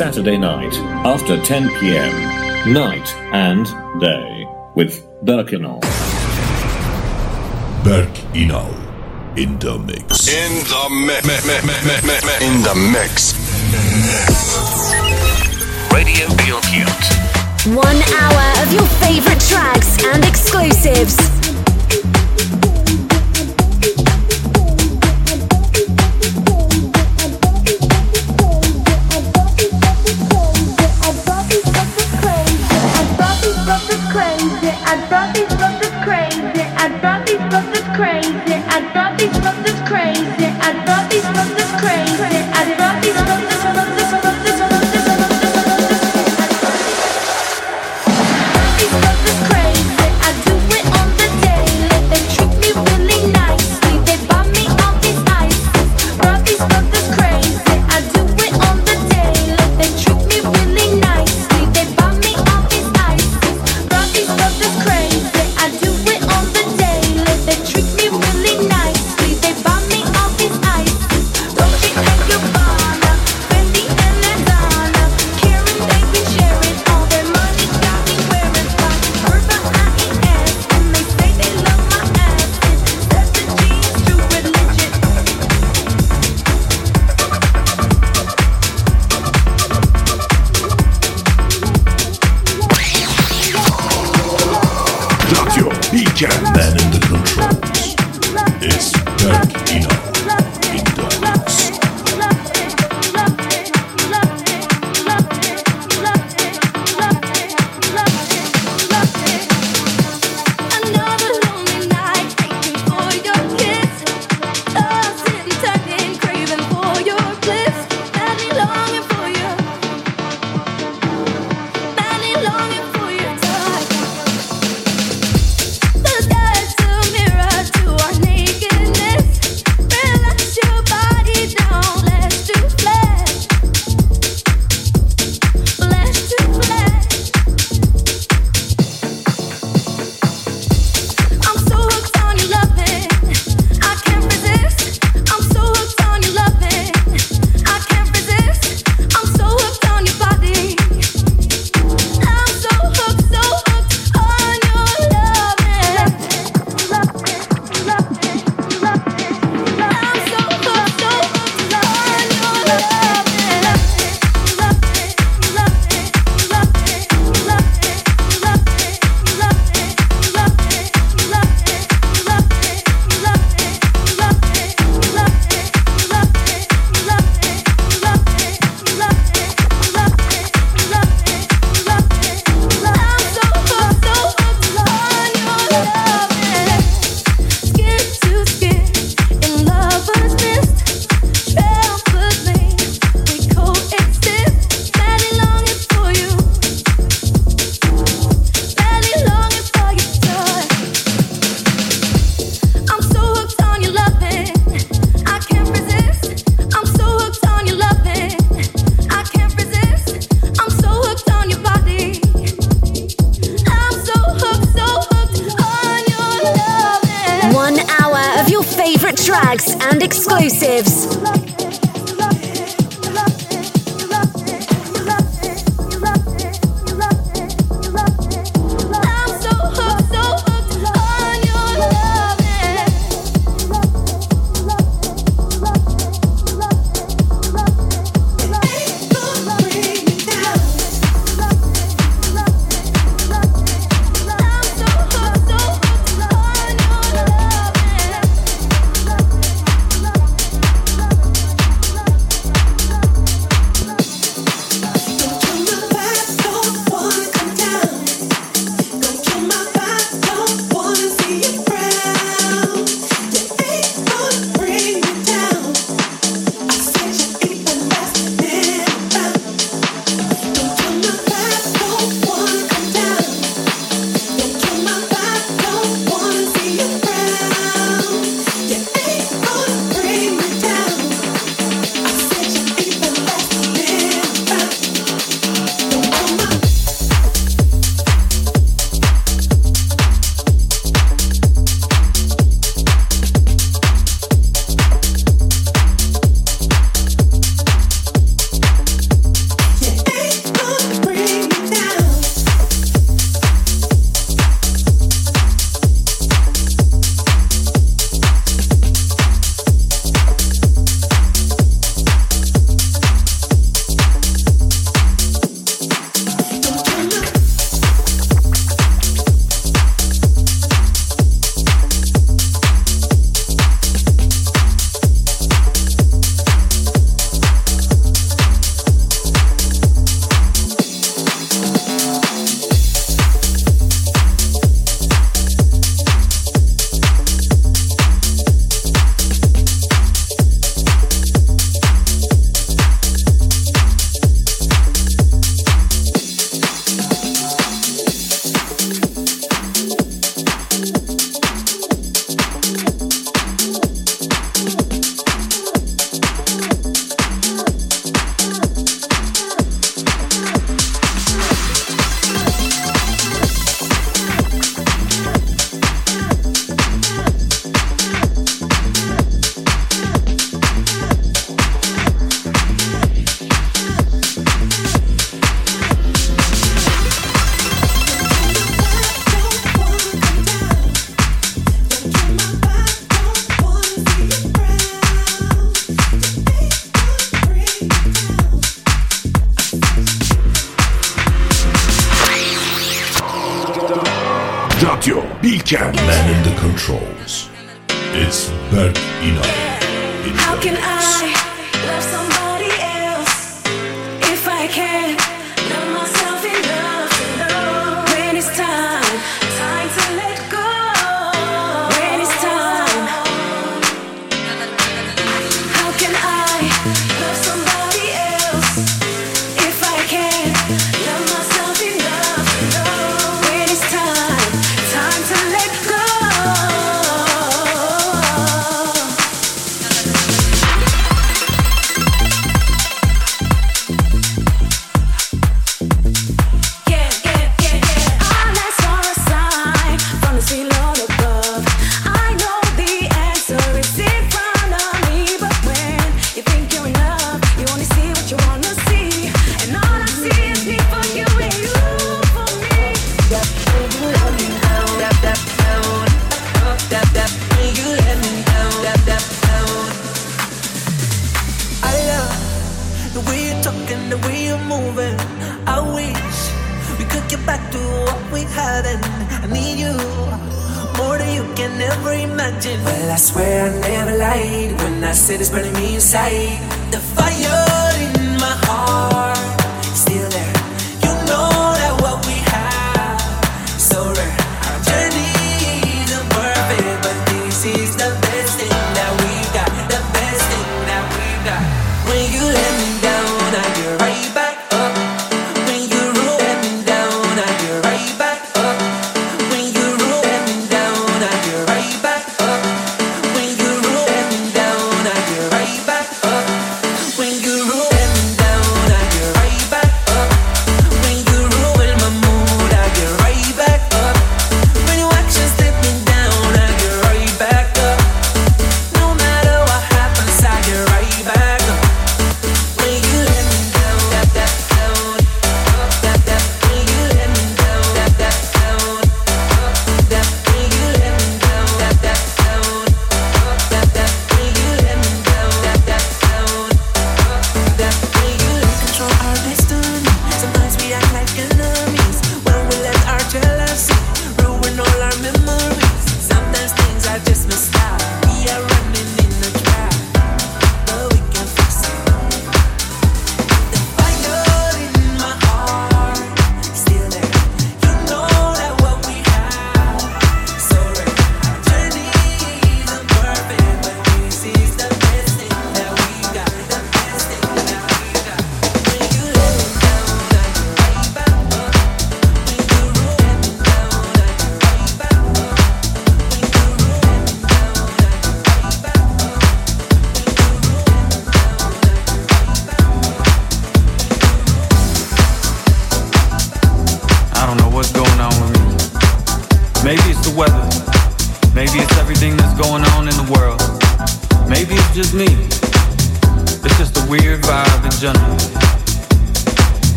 Saturday night after 10 p.m. Night and day with Berk Inal. Berk Inal in the mix. In the mix. In the mix. Radio Bilkent. One hour of your favorite tracks and exclusives.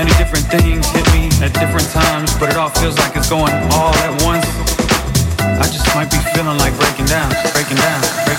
Many different things hit me at different times, but it all feels like it's going all at once. I just might be feeling like breaking down, breaking down.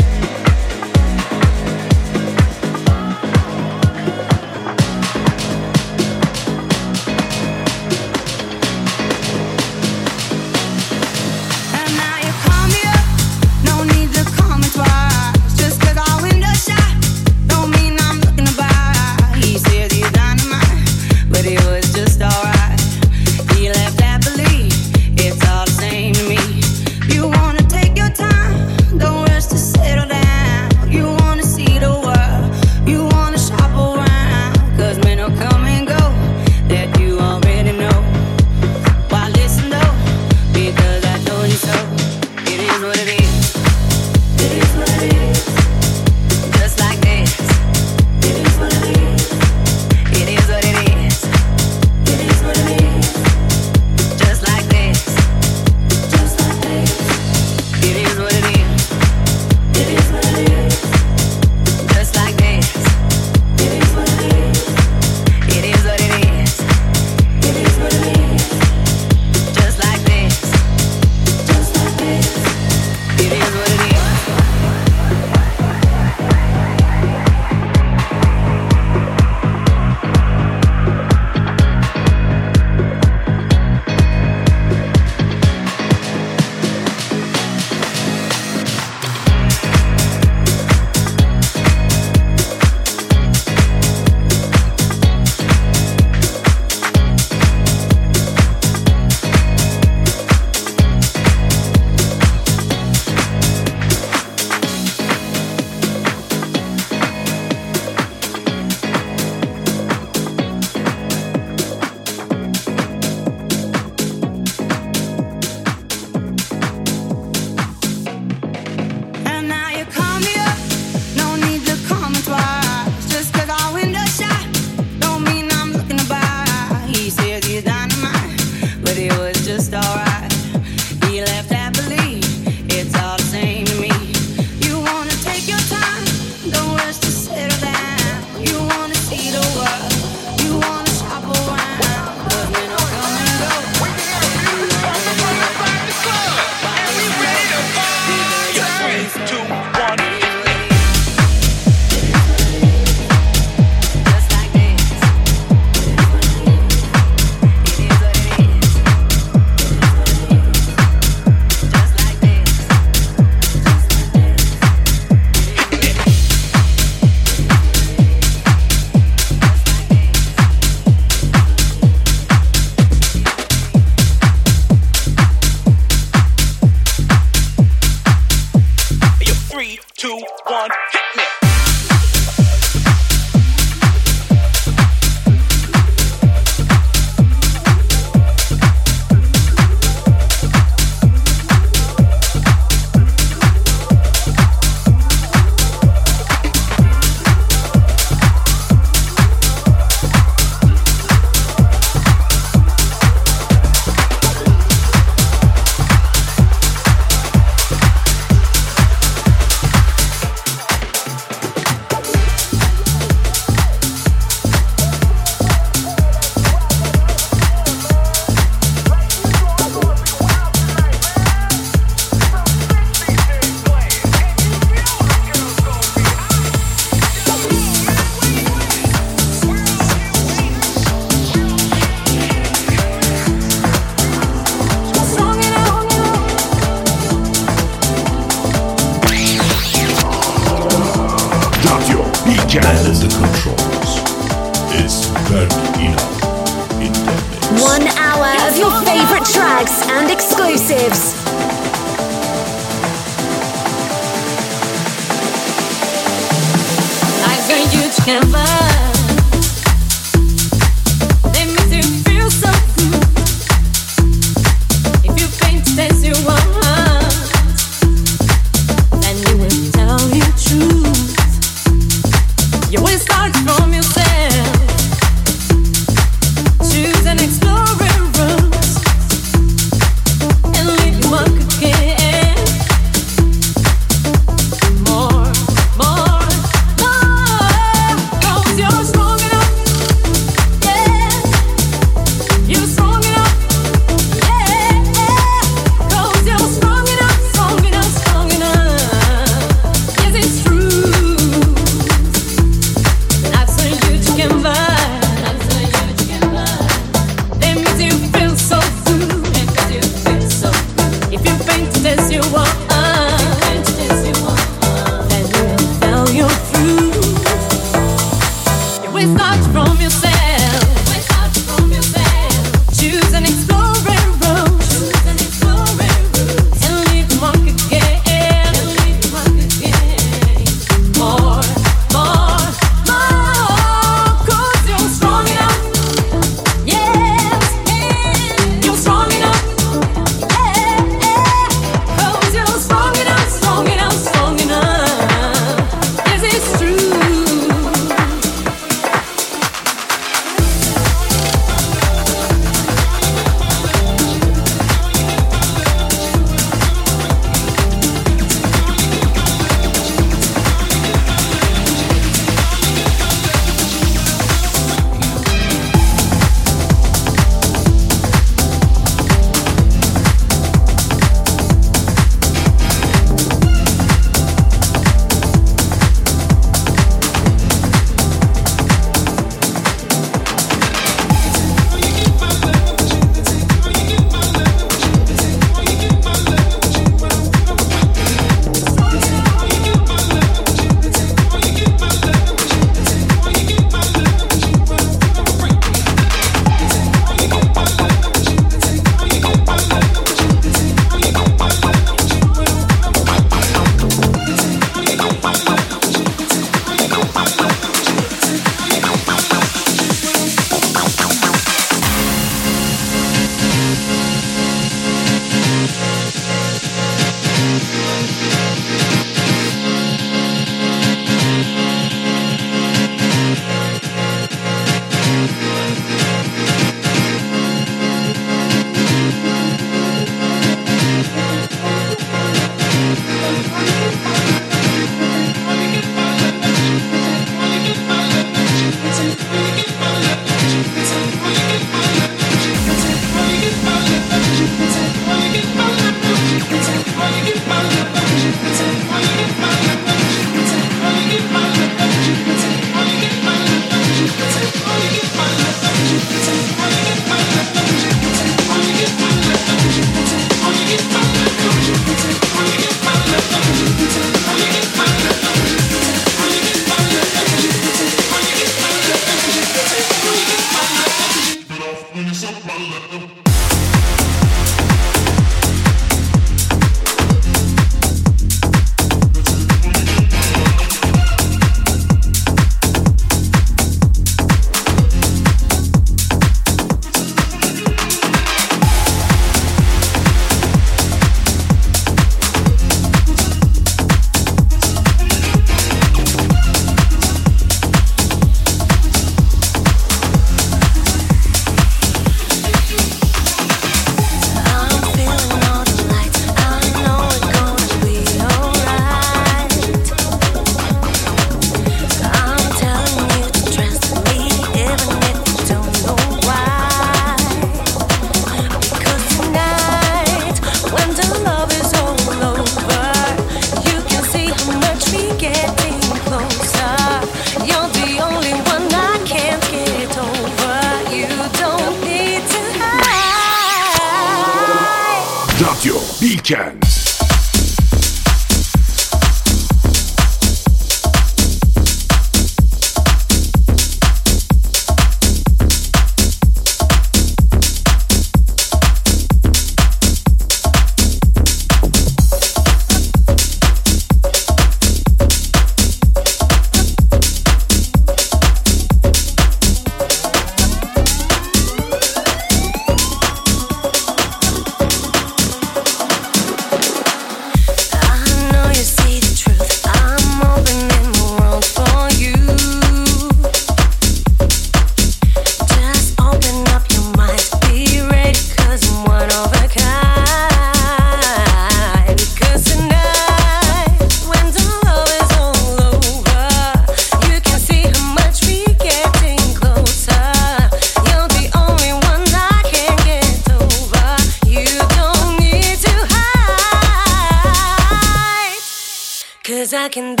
I can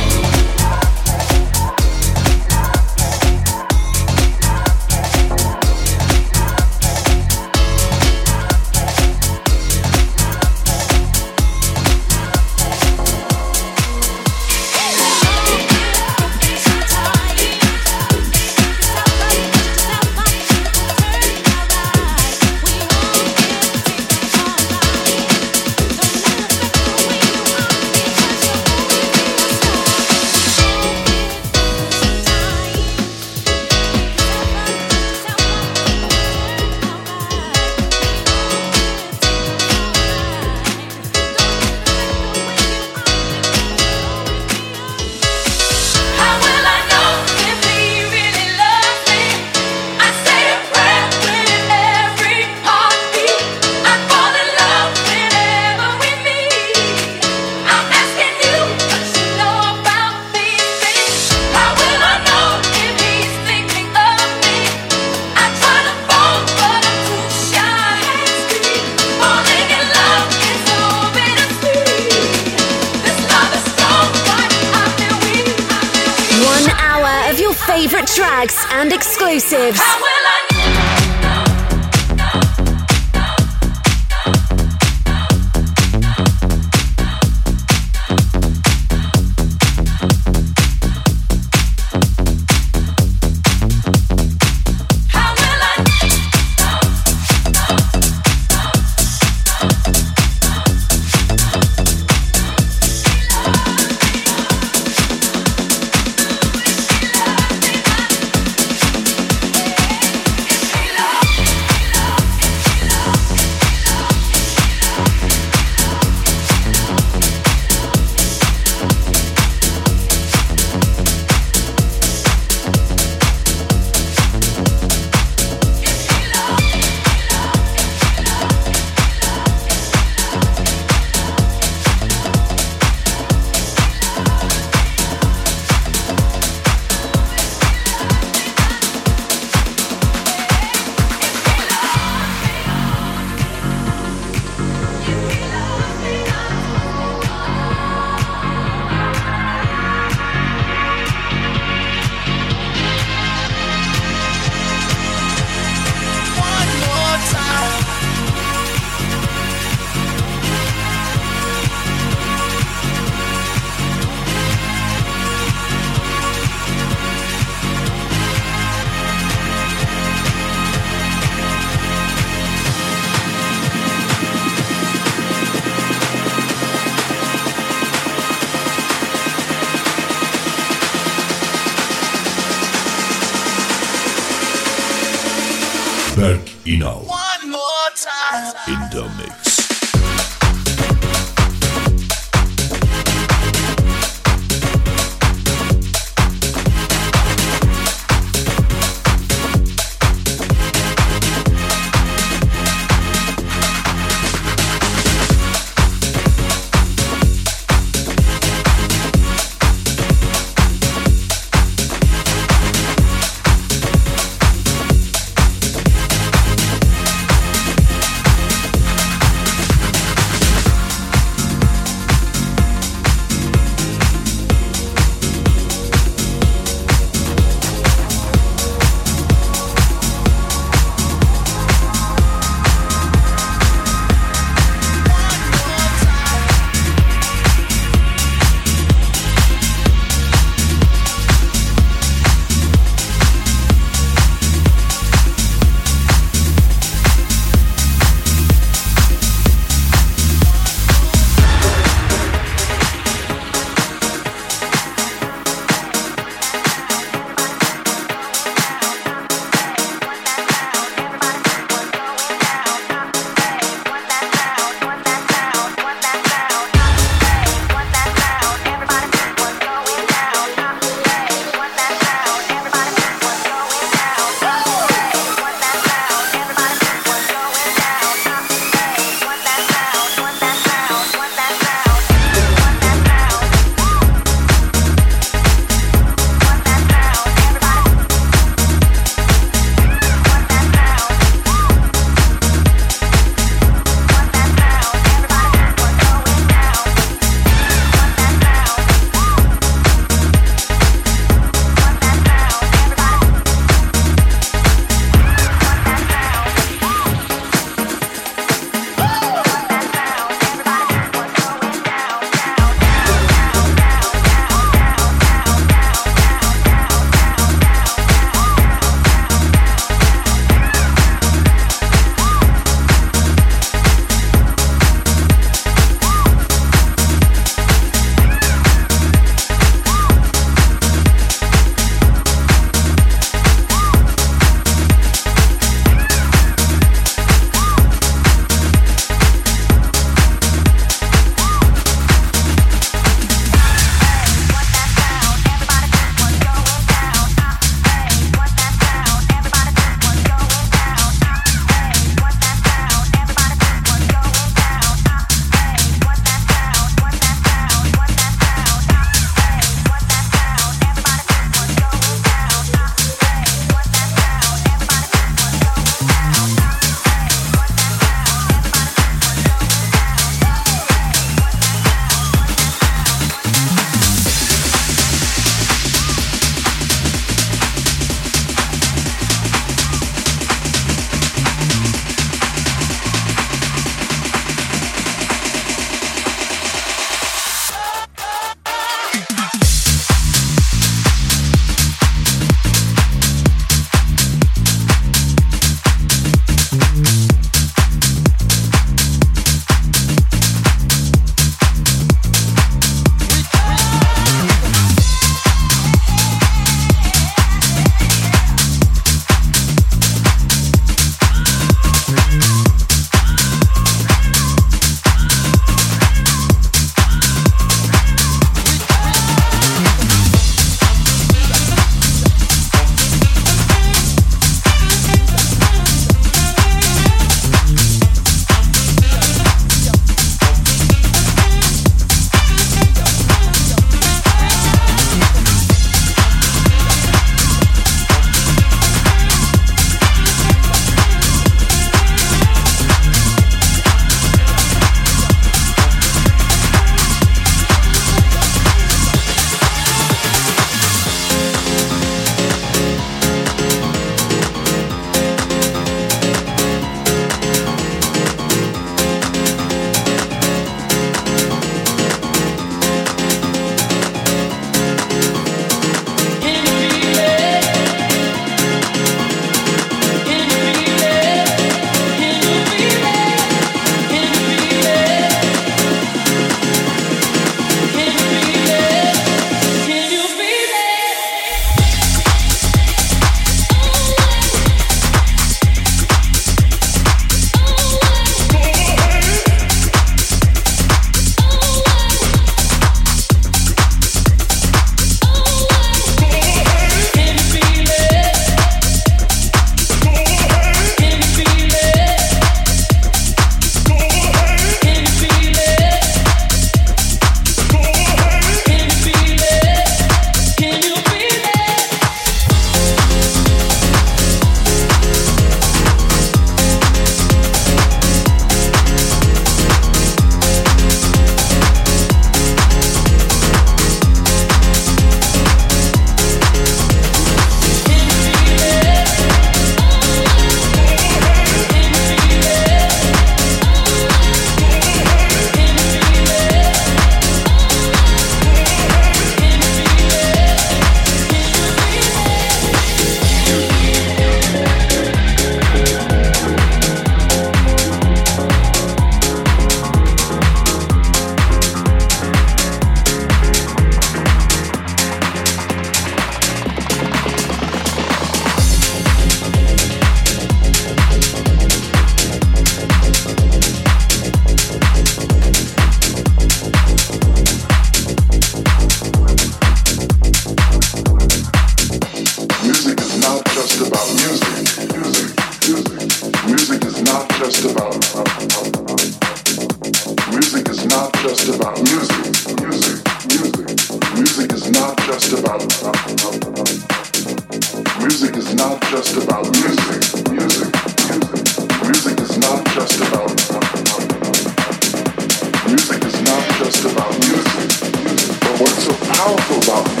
powerful about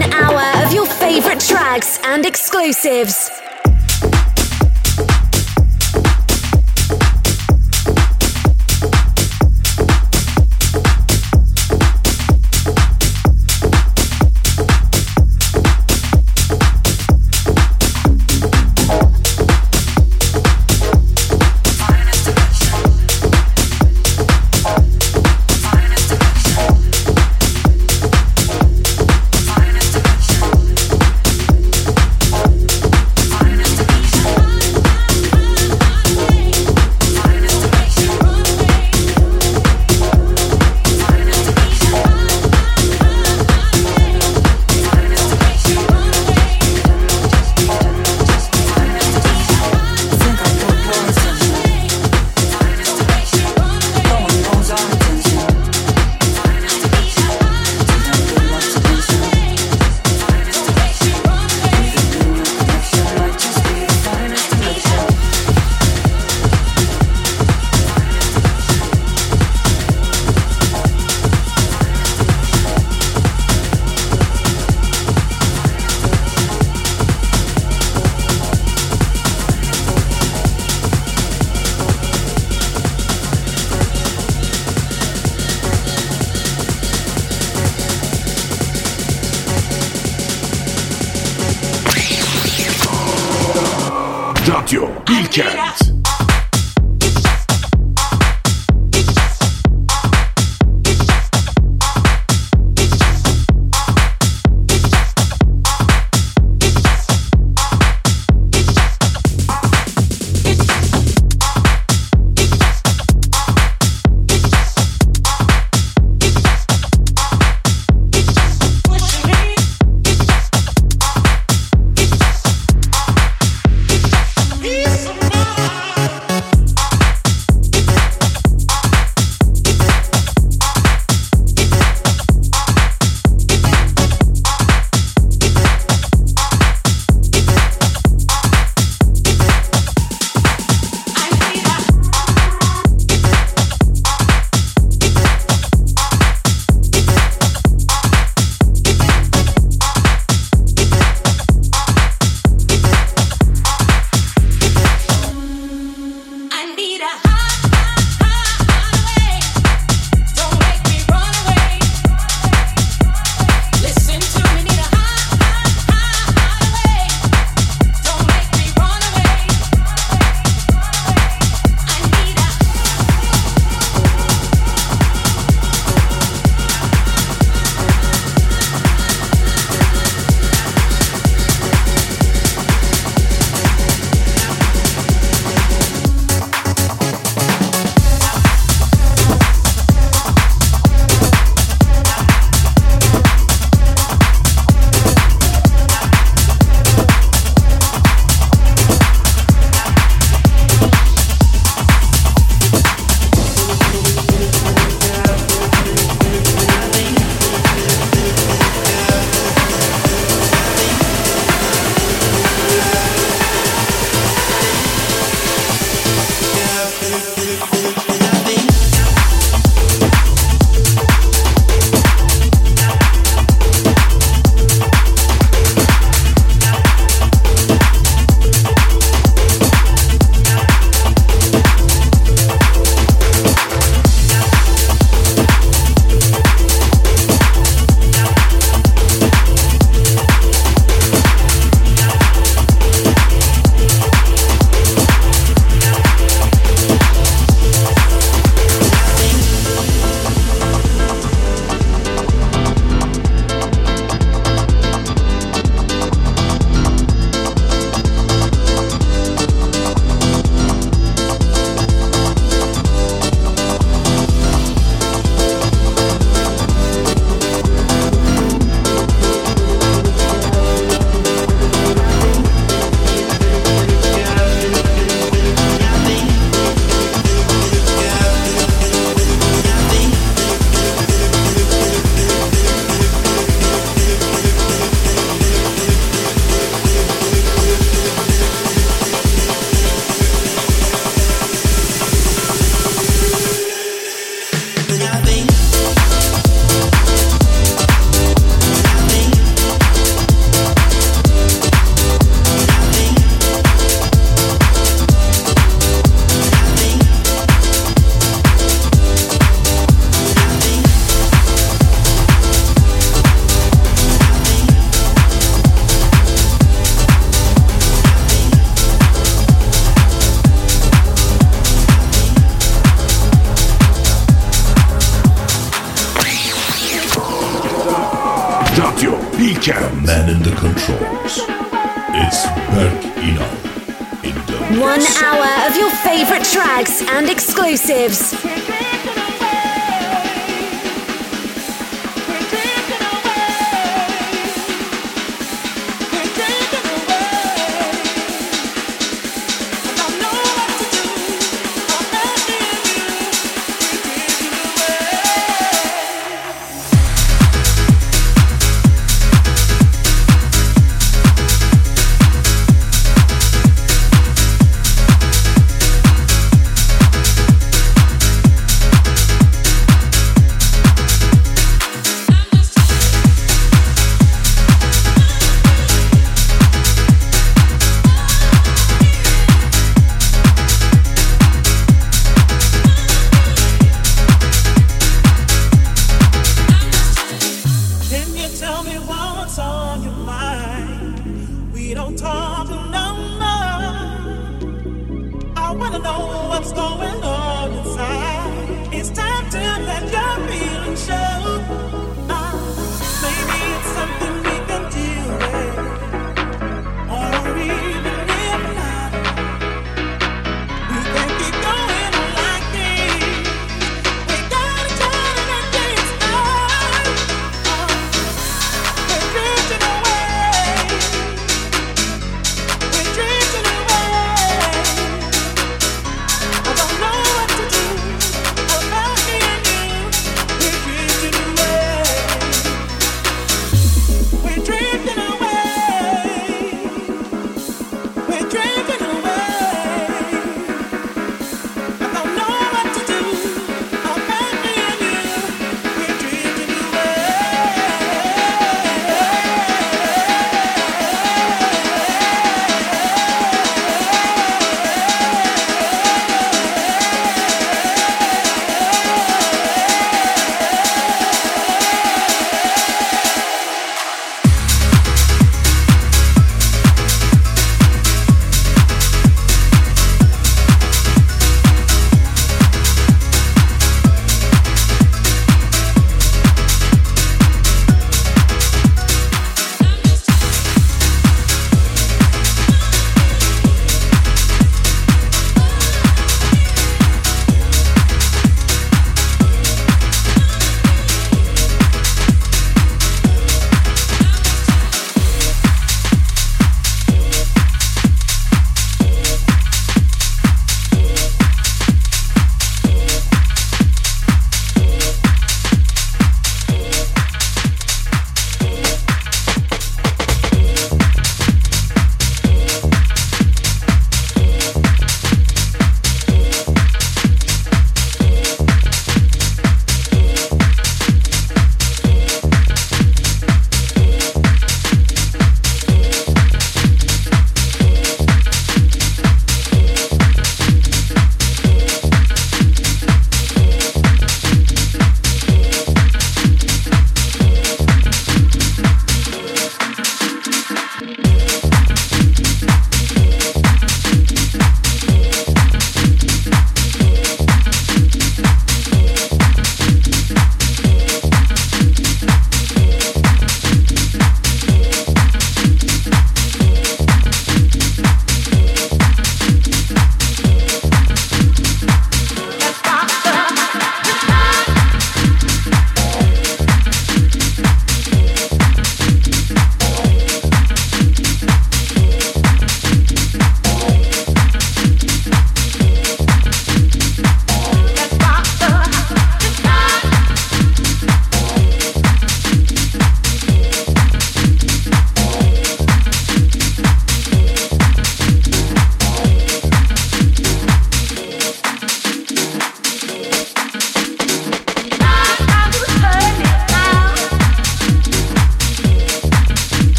one hour of your favorite tracks and exclusives.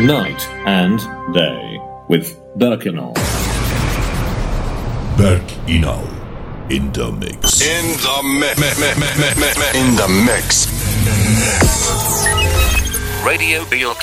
Night and day with Berk Inal. Berk Inal in the mix. In the mix. In the mix. Radio Bilkent.